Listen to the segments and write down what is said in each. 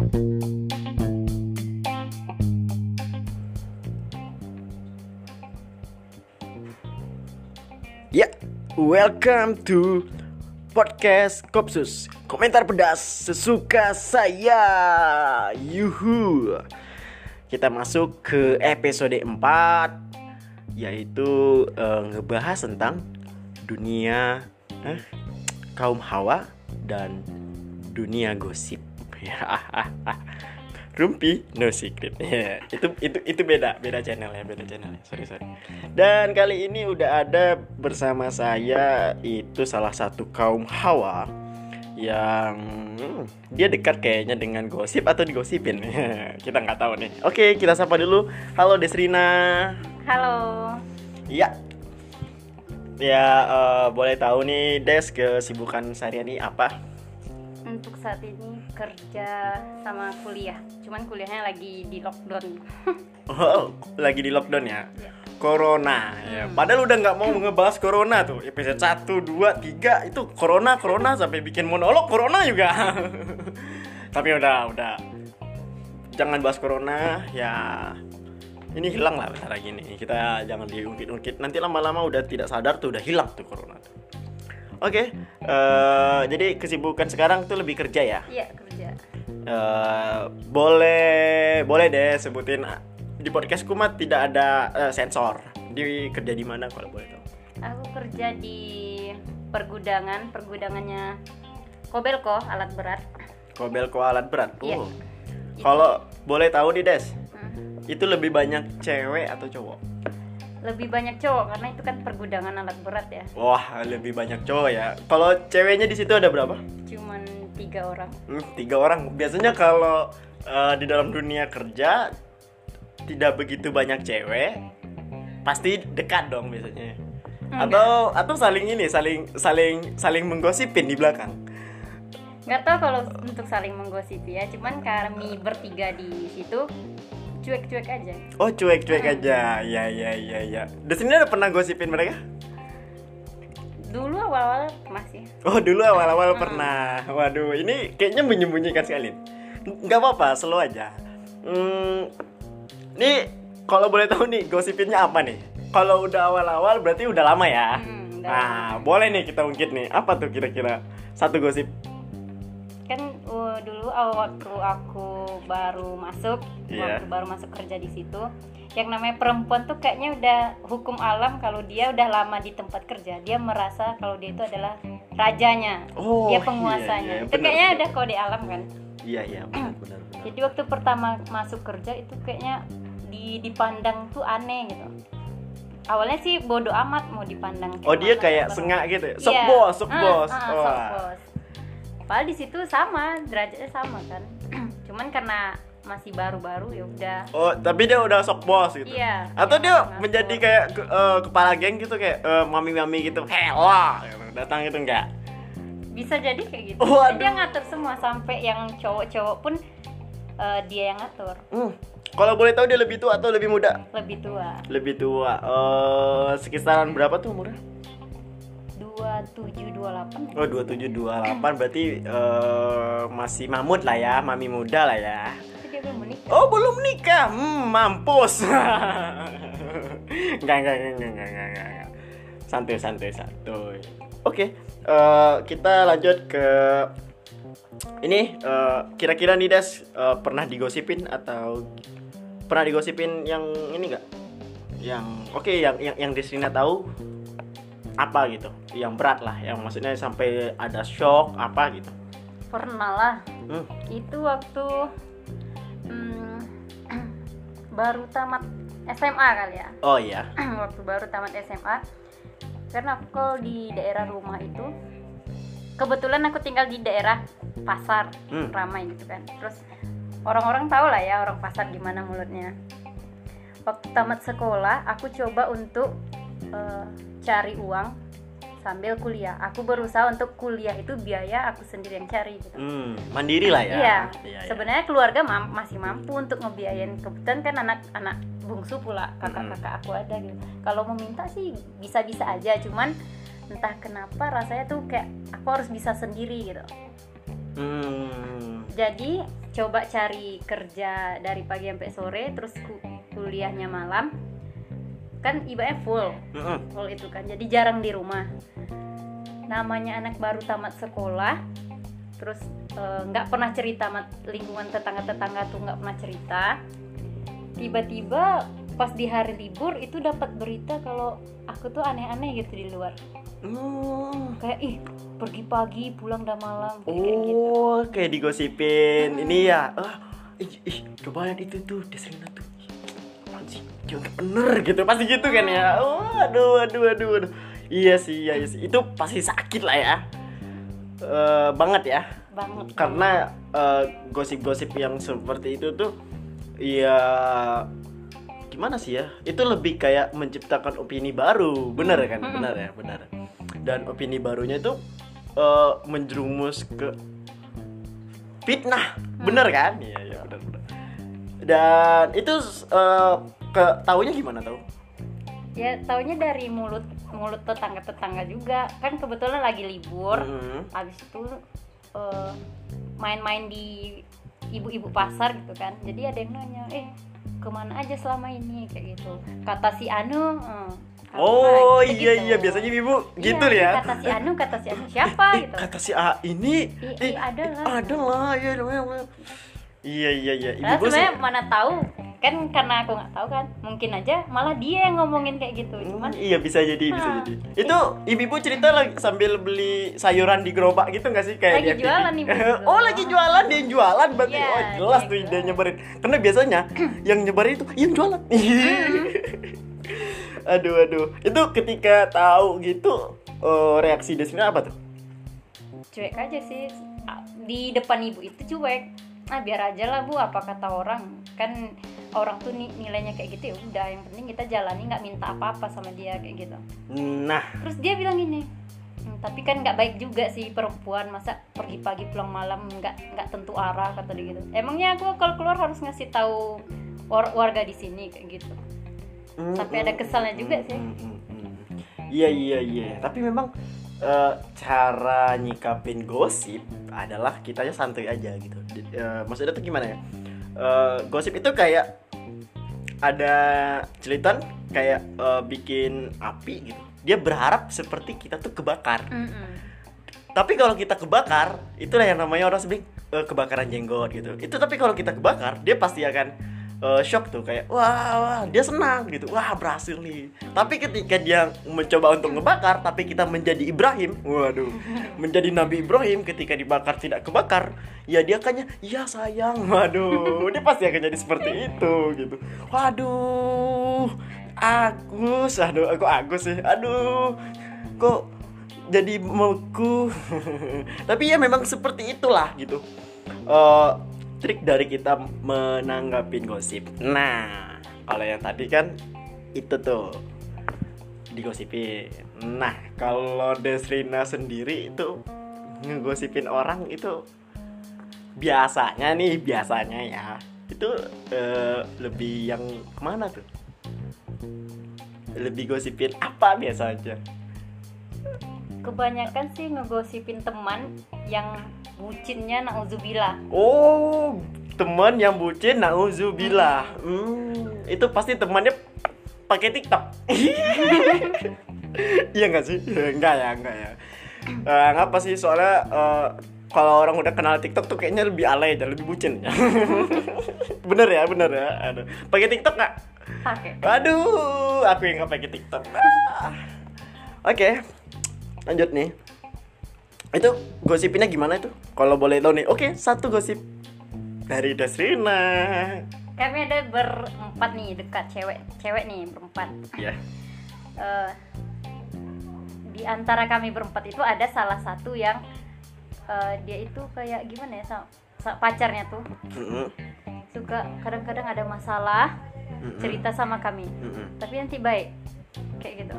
Ya, welcome to podcast Kopsus. Komentar pedas sesuka saya. Yuhu. Kita masuk ke episode 4 yaitu eh, ngebahas tentang dunia eh, kaum hawa dan dunia gosip. Rumpi no secret. Ya, itu itu itu beda, beda channel ya, beda channel. ya. Sorry, sorry. Dan kali ini udah ada bersama saya itu salah satu kaum hawa yang hmm, dia dekat kayaknya dengan gosip atau digosipin. kita nggak tahu nih. Oke, kita sapa dulu. Halo Desrina. Halo. Iya. Ya, eh, boleh tahu nih Des kesibukan seharian ini apa? Untuk saat ini kerja sama kuliah. Cuman kuliahnya lagi di lockdown. Oh, lagi di lockdown ya. Ya. Corona ya. Padahal udah nggak mau ngebahas corona tuh. Episode 1, 2, 3 itu corona, corona sampai bikin monolog corona juga. Tapi udah, udah. Jangan bahas corona ya. Ini hilang lah bentar lagi nih. Kita jangan diungkit-ungkit. Nanti lama-lama udah tidak sadar tuh udah hilang tuh corona tuh. Oke, eh, jadi kesibukan sekarang tuh lebih kerja ya. Iya, kerja. Eh, boleh boleh deh sebutin di podcastku mah tidak ada eh, sensor di kerja di mana kalau boleh tahu Aku kerja di pergudangan, pergudangannya Kobelko alat berat. Kobelko alat berat Iya. oh kalau boleh tahu nih des Hmm. itu lebih banyak cewek atau cowok Lebih banyak cowok karena itu kan pergudangan alat berat ya. wah lebih banyak cowok ya kalau ceweknya di situ ada berapa Cuman tiga orang. Hmm, tiga orang biasanya kalau eh, di dalam dunia kerja tidak begitu banyak cewek pasti dekat dong biasanya atau atau saling ini saling saling saling menggosipin di belakang Nggak tahu kalau untuk saling menggosipi ya. Cuman kami bertiga di situ cuek-cuek aja. oh cuek cuek aja. Ya ya ya ya di sini ada pernah gosipin mereka? Dulu awal-awal masih. oh dulu awal awal pernah. Waduh ini kayaknya menyembunyikan sekali. Nggak apa apa slow aja. Hmm, nih kalau boleh tahu nih gosipinnya apa nih? Kalau udah awal awal berarti udah lama ya? Hmm, udah nah boleh nih kita ungkit nih. Apa tuh kira-kira satu gosip uh, dulu awal waktu aku baru masuk Iya. waktu baru masuk kerja di situ yang namanya perempuan tuh kayaknya udah hukum alam kalau dia udah lama di tempat kerja dia merasa kalau dia itu adalah rajanya Oh, dia iya, penguasanya iya, itu benar, kayaknya benar. udah kode alam kan iya iya benar benar jadi waktu pertama masuk kerja itu kayaknya di dipandang tuh aneh gitu awalnya sih bodoh amat mau dipandang oh dia mana, kayak sengak gitu ya? sok Iya. bos sok Ah, bos ah, sok bos. Padahal di situ sama, derajatnya sama kan. Cuman karena masih baru-baru ya udah. oh tapi dia udah sok bos gitu Iya. atau iya, dia ngatur. menjadi kayak eh, kepala geng gitu kayak eh, mami-mami gitu hela gitu. datang gitu enggak bisa jadi kayak gitu. Waduh. Dia ngatur semua sampai yang cowok-cowok pun eh, dia yang ngatur. Hmm. Kalau boleh tahu dia lebih tua atau lebih muda? Lebih tua. Lebih tua. Eh sekitaran berapa tuh umurnya? 2728. Oh, 2728 berarti eh, masih mamut lah ya, mami muda lah ya. Tapi dia belum menikah. Oh, belum nikah. Hmm, mampus. Enggak, enggak, enggak, enggak, enggak. Santuy, santuy, santuy. Oke, eh, kita lanjut ke ini eh, kira-kira nih Des eh, pernah digosipin atau pernah digosipin yang ini enggak? Yang oke yang yang yang Desrina tahu apa gitu? Yang berat lah, yang maksudnya sampai ada shock apa gitu. Pernah lah. Hmm. Itu waktu hmm, baru tamat SMA kali ya. Oh iya. waktu baru tamat SMA karena aku kalau di daerah rumah itu kebetulan aku tinggal di daerah pasar Hmm. ramai gitu kan terus orang-orang tahu lah ya orang pasar gimana mulutnya waktu tamat sekolah aku coba untuk eh, cari uang sambil kuliah aku berusaha untuk kuliah itu biaya aku sendiri yang cari gitu Hmm, mandiri lah ya. Iya, iya. sebenarnya keluarga mam- masih mampu untuk ngebiayain kebetulan kan anak-anak bungsu pula kakak-kakak aku ada gitu. Kalau mau minta sih bisa-bisa aja, cuman entah kenapa rasanya tuh kayak aku harus bisa sendiri gitu. Hmm. Jadi coba cari kerja dari pagi sampai sore terus ku- kuliahnya malam kan ibaratnya full full itu kan jadi jarang di rumah namanya anak baru tamat sekolah terus eh, nggak pernah cerita sama lingkungan tetangga tetangga tuh nggak pernah cerita tiba-tiba pas di hari libur itu dapat berita kalau aku tuh aneh-aneh gitu di luar Hmm. kayak ih pergi pagi pulang udah malam kayak kayak gitu Oh, kayak digosipin. Ini ya. Ah, ih, ih, coba lihat itu tuh, Desrina tuh. Bener gitu. Pasti gitu kan ya. Oh, aduh, aduh, aduh, aduh. Iya sih, iya sih. Itu pasti sakit lah ya. Eh, banget ya. banget Karena eh, gosip-gosip yang seperti itu tuh ya gimana sih ya? Itu lebih kayak menciptakan opini baru. Bener kan? Mm-mm. Bener ya, bener. Dan opini barunya itu eh, menjerumus ke fitnah. Bener kan? Iya, iya, bener, bener. Dan itu eh, ke taunya gimana tau? ya taunya dari mulut mulut tetangga tetangga juga kan kebetulan lagi libur Mhm. habis itu eh, main-main di ibu-ibu pasar gitu kan jadi ada yang nanya eh ke mana aja selama ini kayak gitu kata si Anu eh, kata Oh gitu. iya iya biasanya ibu gitu Iya, ya. kata si Anu kata si Anu siapa Eh, gitu kata si A ini I- eh, i- ada lah. ada lah ya namanya namanya. iya iya iya Nah, ibu sebenarnya mana tahu kan karena aku nggak tahu kan mungkin aja malah dia yang ngomongin kayak gitu. Cuman iya bisa jadi bisa Ah. jadi. Itu ibu cerita lagi sambil beli sayuran di gerobak gitu nggak sih? Kayak Lagi jualan ibu oh lagi jualan dia yang jualan berarti. Iya, oh jelas dia tuh dia jualan. nyebarin. Karena biasanya yang nyebarin itu yang jualan. Aduh aduh. Itu ketika tahu gitu eh, reaksi Desmina apa tuh? Cuek aja sih. Di depan ibu itu cuek. Ah biar aja lah bu apa kata orang. Kan orang tuh ni- nilainya kayak gitu ya udah yang penting kita jalani nggak minta apa-apa sama dia kayak gitu nah terus dia bilang gini "Hmm, tapi kan nggak baik juga sih perempuan masa pergi pagi pulang malam nggak nggak tentu arah kata dia gitu emangnya aku kalau keluar harus ngasih tahu war- warga di sini kayak gitu Sampai ada kesalnya juga sih. Iya iya iya. Tapi memang eh, cara nyikapin gosip adalah kitanya santai aja gitu. Eh, maksudnya tuh gimana ya? Eh, gosip itu kayak ada celitan kayak eh, bikin api gitu. Dia berharap seperti kita tuh kebakar. Mm-mm. Tapi kalau kita kebakar, itulah yang namanya orang sebut eh, kebakaran jenggot gitu. Itu tapi kalau kita kebakar, dia pasti akan eh, shock tuh kayak wah, wah dia senang gitu. Wah, berhasil nih. Tapi ketika dia mencoba untuk ngebakar tapi kita menjadi Ibrahim, waduh. Menjadi Nabi Ibrahim ketika dibakar tidak kebakar, ya dia akannya iya sayang. Waduh, dia pasti akan jadi seperti itu gitu. Waduh. Agus, aduh, aku Agus sih. Aduh. Kok jadi meku tapi ya memang seperti itulah gitu Eh, trik dari kita menanggapin gosip. Nah kalau yang tadi kan itu tuh digosipin. Nah kalau Desrina sendiri itu ngegosipin orang itu biasanya nih biasanya ya itu eh, lebih yang ke mana tuh? Lebih gosipin apa biasanya kebanyakan sih ngegosipin teman yang bucinnya nauzubillah Oh, teman yang bucin nauzubillah. Hmm, itu pasti temannya pakai TikTok. Iya nggak sih? Enggak ya, enggak ya. Eh, ngapa sih? Soalnya eh, kalau orang udah kenal TikTok tuh kayaknya lebih alay aja, lebih bucin. bener ya, bener ya. Aduh. Pakai TikTok nggak? pakai Aduh, aku yang nggak pakai TikTok. Ah. Oke, lanjut nih. Itu gosipinnya gimana itu? Kalau boleh tahu nih. Oke, satu gosip dari Desrina. kami ada berempat nih dekat cewek cewek nih berempat Ya. Eh, di antara kami berempat itu ada salah satu yang eh, dia itu kayak gimana ya sa- sa- pacarnya tuh Mm-mm, suka kadang-kadang ada masalah mm-mm, cerita sama kami mm-mm. tapi nanti baik kayak gitu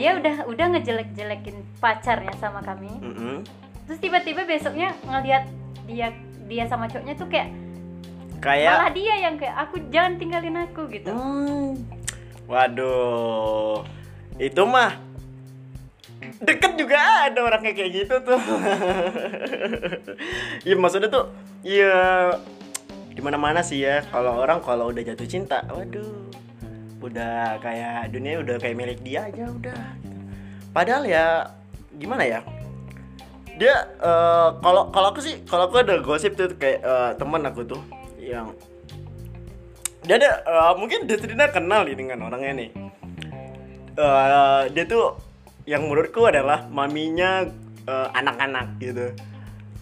dia udah udah ngejelek-jelekin pacarnya sama kami mm-mm. terus tiba-tiba besoknya ngelihat dia dia sama cowoknya tuh kayak Kayak malah dia yang kayak aku jangan tinggalin aku gitu Hmm. Waduh. Itu mah deket juga ada orang kayak kayak gitu tuh ya maksudnya tuh ya di mana mana sih ya kalau orang kalau udah jatuh cinta waduh udah kayak dunia udah kayak milik dia aja udah. Padahal ya gimana ya? Dia eh, kalau kalau aku sih kalau aku ada gosip tuh kayak eh, teman aku tuh yang dia ada eh, mungkin Destrina kenal nih dengan orangnya nih. Eh, dia tuh yang menurutku adalah maminya anak-anak gitu.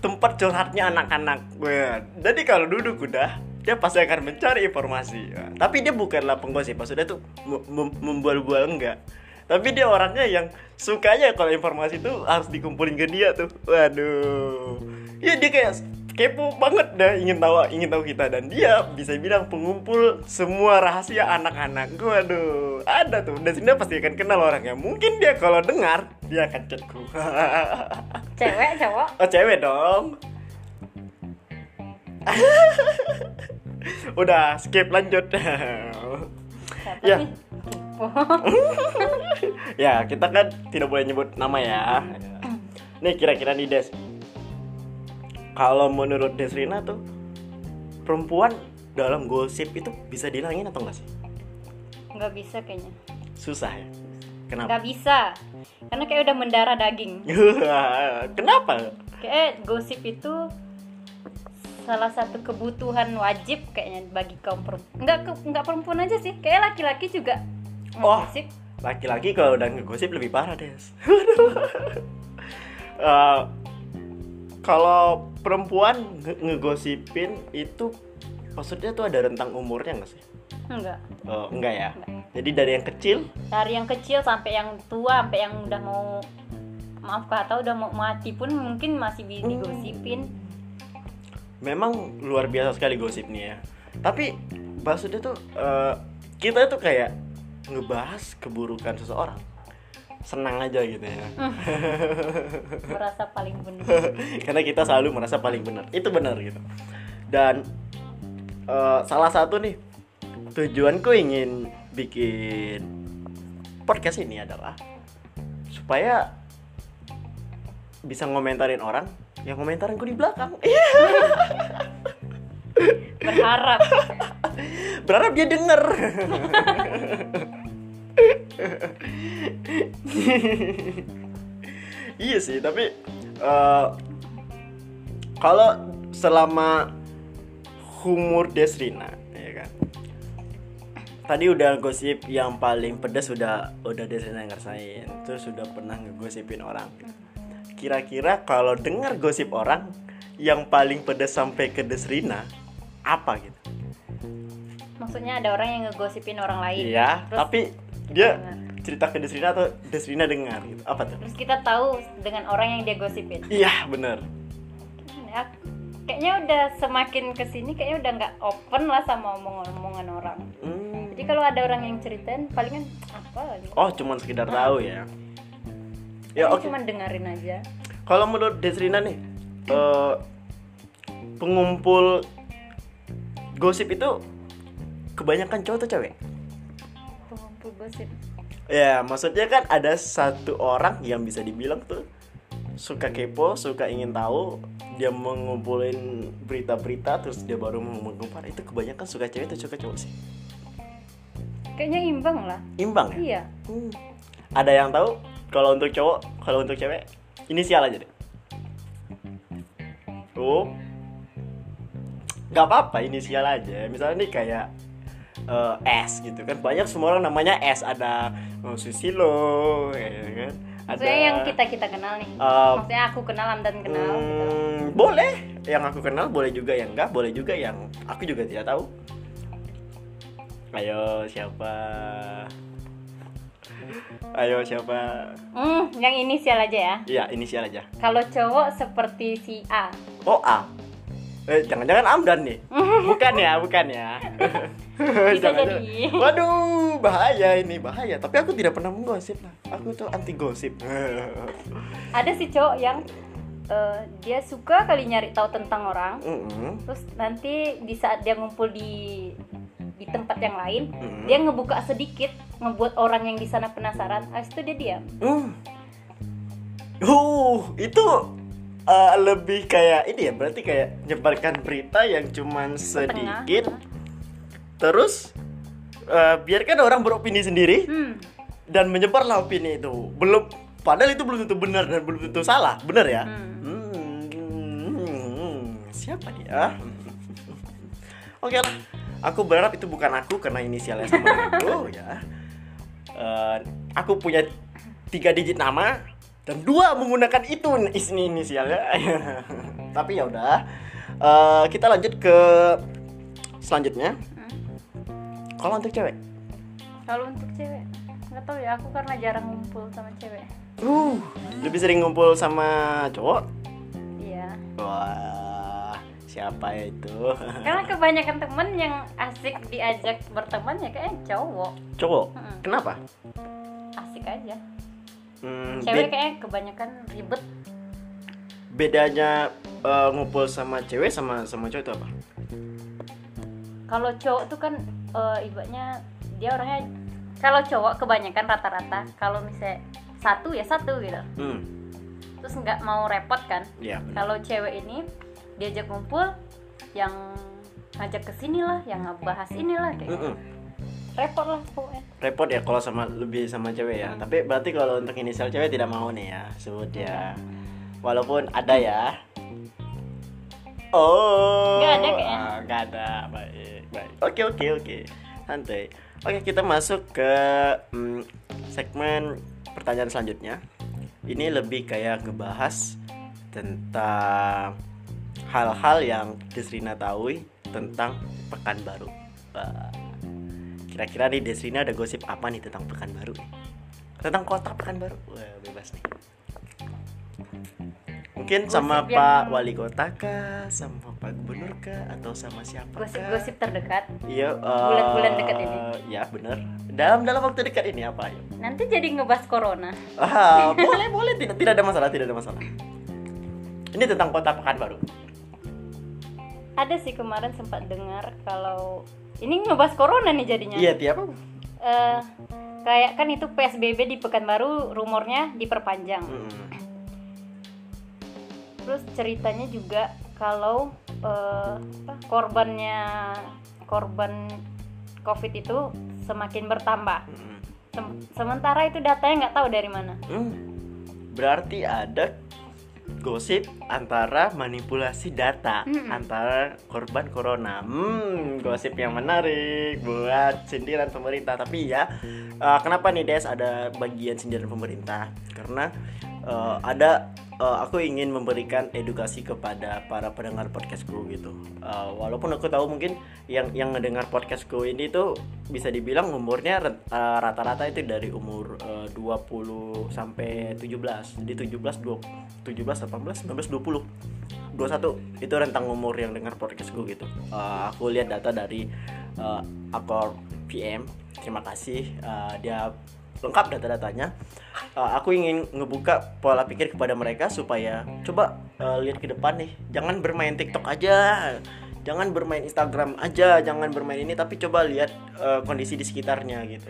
Tempat curhatnya anak-anak. Wah, jadi kalau duduk udah dia pasti akan mencari informasi. Tapi dia bukanlah penggosip maksudnya tuh mem- mem- membual-bual enggak. Tapi dia orangnya yang sukanya kalau informasi itu harus dikumpulin ke dia tuh. Waduh. Ya dia kayak kepo banget dah ingin tahu ingin tahu kita. Dan dia bisa bilang pengumpul semua rahasia anak-anak. Waduh ada tuh. Dan sini pasti akan kenal orangnya. Mungkin dia kalau dengar dia akan chatku cewek cowok? Oh cewek dong Udah skip lanjut Ya. Ya kita kan tidak boleh nyebut nama ya Nih kira-kira nih Des Kalau menurut Desrina tuh Perempuan dalam gosip itu bisa dihilangin atau enggak sih? nggak bisa kayaknya Susah ya? Kenapa? nggak bisa karena kayak udah mendarah daging Kenapa? kayak gosip itu salah satu kebutuhan wajib kayaknya bagi kaum perempuan nggak ke- nggak perempuan aja sih kayak laki-laki juga Oh. Laki-laki kalau udah ngegosip lebih parah Des Eh, Kalau perempuan nge- ngegosipin itu Maksudnya tuh ada rentang umurnya nggak sih? enggak Eh, enggak ya? Jadi dari yang kecil dari yang kecil sampai yang tua sampai yang udah mau maaf kata udah mau mati pun mungkin masih Hmm. Memang luar biasa sekali gosip nih ya. Tapi maksudnya tuh eh, kita tuh kayak ngebahas keburukan seseorang. Senang aja gitu ya. Merasa paling benar. Karena kita selalu merasa paling benar. Itu benar gitu. Dan eh, salah satu nih tujuanku ingin bikin podcast ini adalah supaya bisa ngomentarin orang yang komentarin gue di belakang. Berharap. Berharap dia denger. Iya sih tapi eh, kalau selama humor Desrina ya kan? Tadi udah gosip yang paling pedas udah udah Desrina ngerasain. Terus sudah pernah ngegosipin orang kira-kira kalau dengar gosip orang yang paling pedas sampai ke Desrina apa gitu maksudnya ada orang yang ngegosipin orang lain Iya, terus, tapi dia dengar. cerita ke Desrina atau Desrina dengar gitu. Apa tuh? terus kita tahu dengan orang yang dia gosipin Iya, bener Ya, kayaknya udah semakin ke sini kayaknya udah nggak open lah sama omongan-omongan orang Hmm. jadi kalau ada orang yang ceritain palingan apa gitu Oh, cuman sekedar tahu ya. Ya, oke. cuma dengerin aja Kalau menurut Desrina nih, eh, pengumpul gosip itu kebanyakan cowok atau cewek? pengumpul gosip Ya, maksudnya kan ada satu orang yang bisa dibilang tuh suka kepo, suka ingin tahu, dia mengumpulin berita-berita terus dia baru mau mengumpat itu kebanyakan suka cewek atau suka cowok sih? kayaknya imbang lah Imbang ya? iya Hmm. Ada yang tahu kalau untuk cowok, kalau untuk cewek inisial aja deh. Oh. Gak apa-apa inisial aja. Misalnya nih kayak eh, S gitu kan. Banyak semua orang namanya S. Ada oh, Susilo, ya kan. Ada maksudnya yang kita kita kenal nih eh, maksudnya aku kenal dan kenal gitu. hmm, boleh. Yang aku kenal boleh juga yang enggak, boleh juga yang aku juga tidak tahu. Ayo siapa? Ayo siapa? hmm yang inisial aja ya Iya, inisial aja. kalau cowok seperti si A Oh, A. Eh, jangan-jangan Amdan nih. Bukan ya, bukan ya. Bisa Jangan-jangan. jadi. Waduh, bahaya ini, bahaya. Tapi aku tidak pernah menggosip lah. Aku tuh anti gosip. ada si cowok yang eh, dia suka kali nyari tahu tentang orang Mm-mm. terus nanti di saat dia ngumpul di di tempat yang lain Mm. dia ngebuka sedikit ngebuat orang yang di sana penasaran habis itu dia diam Mm. Uh, itu uh, lebih kayak ini ya, berarti kayak nyebarkan berita yang cuman sedikit. Terus uh, biarkan orang beropini sendiri hmm dan menyebarlah opini itu. Belum padahal itu belum tentu benar dan belum tentu salah. Benar ya? Hmm. Hmm, siapa dia? Oke lah. Aku berharap itu bukan aku karena inisialnya sama aku ya. Eh, aku punya tiga digit nama dan dua menggunakan itu ini inisialnya. Tapi ya udah. Eh, kita lanjut ke selanjutnya. Kalau untuk cewek, kalau untuk cewek nggak tahu ya aku karena jarang ngumpul sama cewek uh, lebih sering ngumpul sama cowok. iya Wah, siapa ya itu? karena kebanyakan temen yang asik diajak berteman ya kayaknya cowok cowok. Mm-mm. Kenapa? asik aja Hmm, cewek kayaknya kebanyakan ribet bedanya eh, ngumpul sama cewek sama sama cowok itu apa? kalau cowok tuh kan eh, ibaratnya dia orangnya kalau cowok kebanyakan rata-rata kalau misalnya satu ya satu gitu Hmm, terus nggak mau repot kan ya kalau cewek ini diajak ngumpul yang ngajak ke sini lah yang ngebahas inilah kayak gitu. Mm-mm. repot lah pokoknya Repot ya kalau sama lebih sama cewek ya. Tapi berarti kalau untuk inisial cewek tidak mau nih ya sebut ya. Walaupun ada ya. Oh. Nggak ada kayaknya. ah, nggak ada. Baik, baik. Oke, oke, oke. Santai. Oke, kita masuk ke mm, segmen pertanyaan selanjutnya. Ini lebih kayak ngebahas tentang hal-hal yang Desrina tahu tentang Pekanbaru. Wah. Kira-kira nih Desrina ada gosip apa nih tentang Pekanbaru? Tentang kota Pekanbaru? Wah, bebas nih. Mungkin sama Gosip Pak yang- Wali Kota kah, sama Pak Gubernur kah, atau sama siapa? gosip-gosip terdekat Iya, eh, Bulan-bulan dekat ini. Ya, bener. Dalam dalam waktu dekat ini apa ya? nanti jadi ngebahas corona Ah, boleh, boleh. Tidak tidak ada masalah, tidak ada masalah. Ini tentang kota Pekanbaru. Ada sih kemarin sempat dengar kalau ini ngebahas corona nih jadinya Iya, tiap. Eh, kayak kan itu PSBB di Pekanbaru rumornya diperpanjang Mm-mm. terus ceritanya juga kalau eh, apa, korbannya korban COVID itu semakin bertambah. Sem- sementara itu datanya nggak tahu dari mana Hmm. Berarti ada gosip antara manipulasi data Mm-mm. antara korban corona. Hmm, gosip yang menarik buat sindiran pemerintah. Tapi ya, eh, kenapa nih Des ada bagian sindiran pemerintah? Karena eh, ada eh, aku ingin memberikan edukasi kepada para pendengar podcastku gitu. Eh, walaupun aku tahu mungkin yang yang ngedengar podcastku ini tuh bisa dibilang umurnya eh, rata-rata itu dari umur eh, 20 sampai 17. Jadi 17 20, 17 18 19 20. 21 itu rentang umur yang dengar podcastku gitu. Eh, aku lihat data dari eh, Akor PM. Terima kasih eh, dia lengkap data-datanya. Eh, aku ingin ngebuka pola pikir kepada mereka supaya coba eh, lihat ke depan nih. Jangan bermain TikTok aja. Jangan bermain Instagram aja, jangan bermain ini tapi coba lihat eh, kondisi di sekitarnya gitu.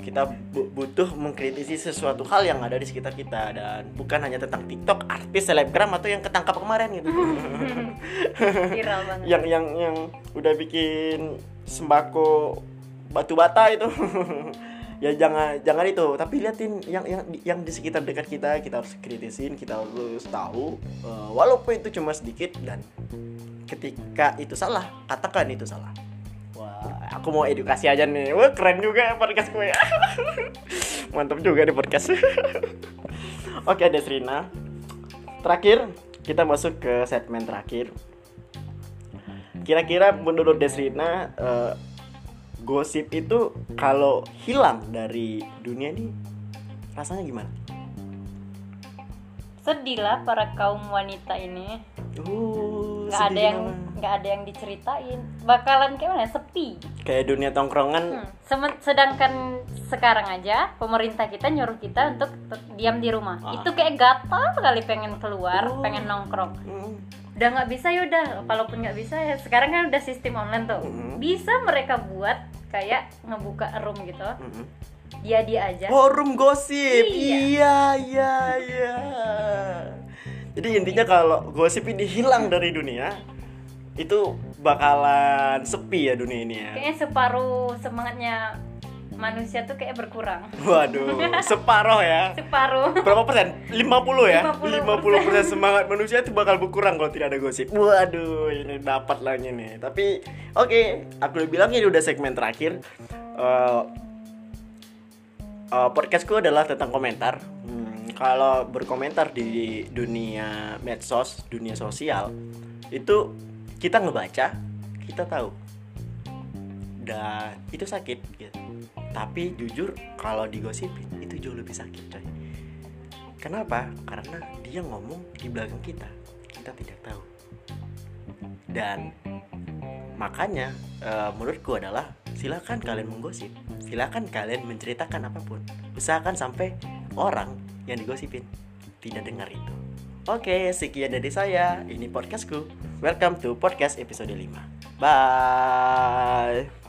Kita bu- butuh mengkritisi sesuatu hal yang ada di sekitar kita dan bukan hanya tentang TikTok, artis, selebgram atau yang ketangkap kemarin gitu. viral banget yang yang yang udah bikin sembako batu bata itu ya jangan jangan itu. Tapi liatin yang yang yang di sekitar dekat kita kita harus kritisin kita harus tahu eh, walaupun itu cuma sedikit dan ketika itu salah katakan itu salah. Wah aku mau edukasi aja nih. Wah keren juga podcast gue. Mantap juga di podcast. Oke Desrina terakhir kita masuk ke segmen terakhir. Kira-kira menurut Desrina eh, gosip itu kalau hilang dari dunia ini rasanya gimana? sedih lah para kaum wanita ini. Uh, nggak ada yang nggak ada yang diceritain. Bakalan kayak mana? Sepi. Kayak dunia tongkrongan. Hmm, sedangkan sekarang aja pemerintah kita nyuruh kita untuk tet- diam di rumah. Ah. itu kayak gatal sekali pengen keluar Oh. pengen nongkrong. Hmm, udah nggak bisa ya udah walaupun nggak bisa ya sekarang kan udah sistem online tuh Mhm. bisa mereka buat kayak ngebuka room gitu mm-mm. dia dia aja Forum gosip. Iya. Iya, iya, iya. Jadi intinya kalau gosip ini hilang dari dunia, itu bakalan sepi ya dunia ini ya. kayaknya separuh semangatnya manusia tuh kayak berkurang Waduh, separoh ya. separuh Berapa persen? 50 ya? 50%. 50 persen semangat manusia itu bakal berkurang kalau tidak ada gosip. Waduh, ini dapat lagi nih. Tapi oke, aku udah bilang ini udah segmen terakhir. Eh, eh, podcastku adalah tentang komentar. Hmm, kalau berkomentar di dunia medsos, dunia sosial, itu kita ngebaca, kita tahu. Dan itu sakit gitu. Tapi jujur kalau digosipin itu jauh lebih sakit coy. Kenapa? Karena dia ngomong di belakang kita. Kita tidak tahu. Dan makanya eh, menurutku adalah silakan kalian menggosip. Silakan kalian menceritakan apa pun. Usahakan sampai orang yang digosipin tidak dengar itu. Oke, sekian dari saya. Ini podcastku. Welcome to podcast episode 5. Bye.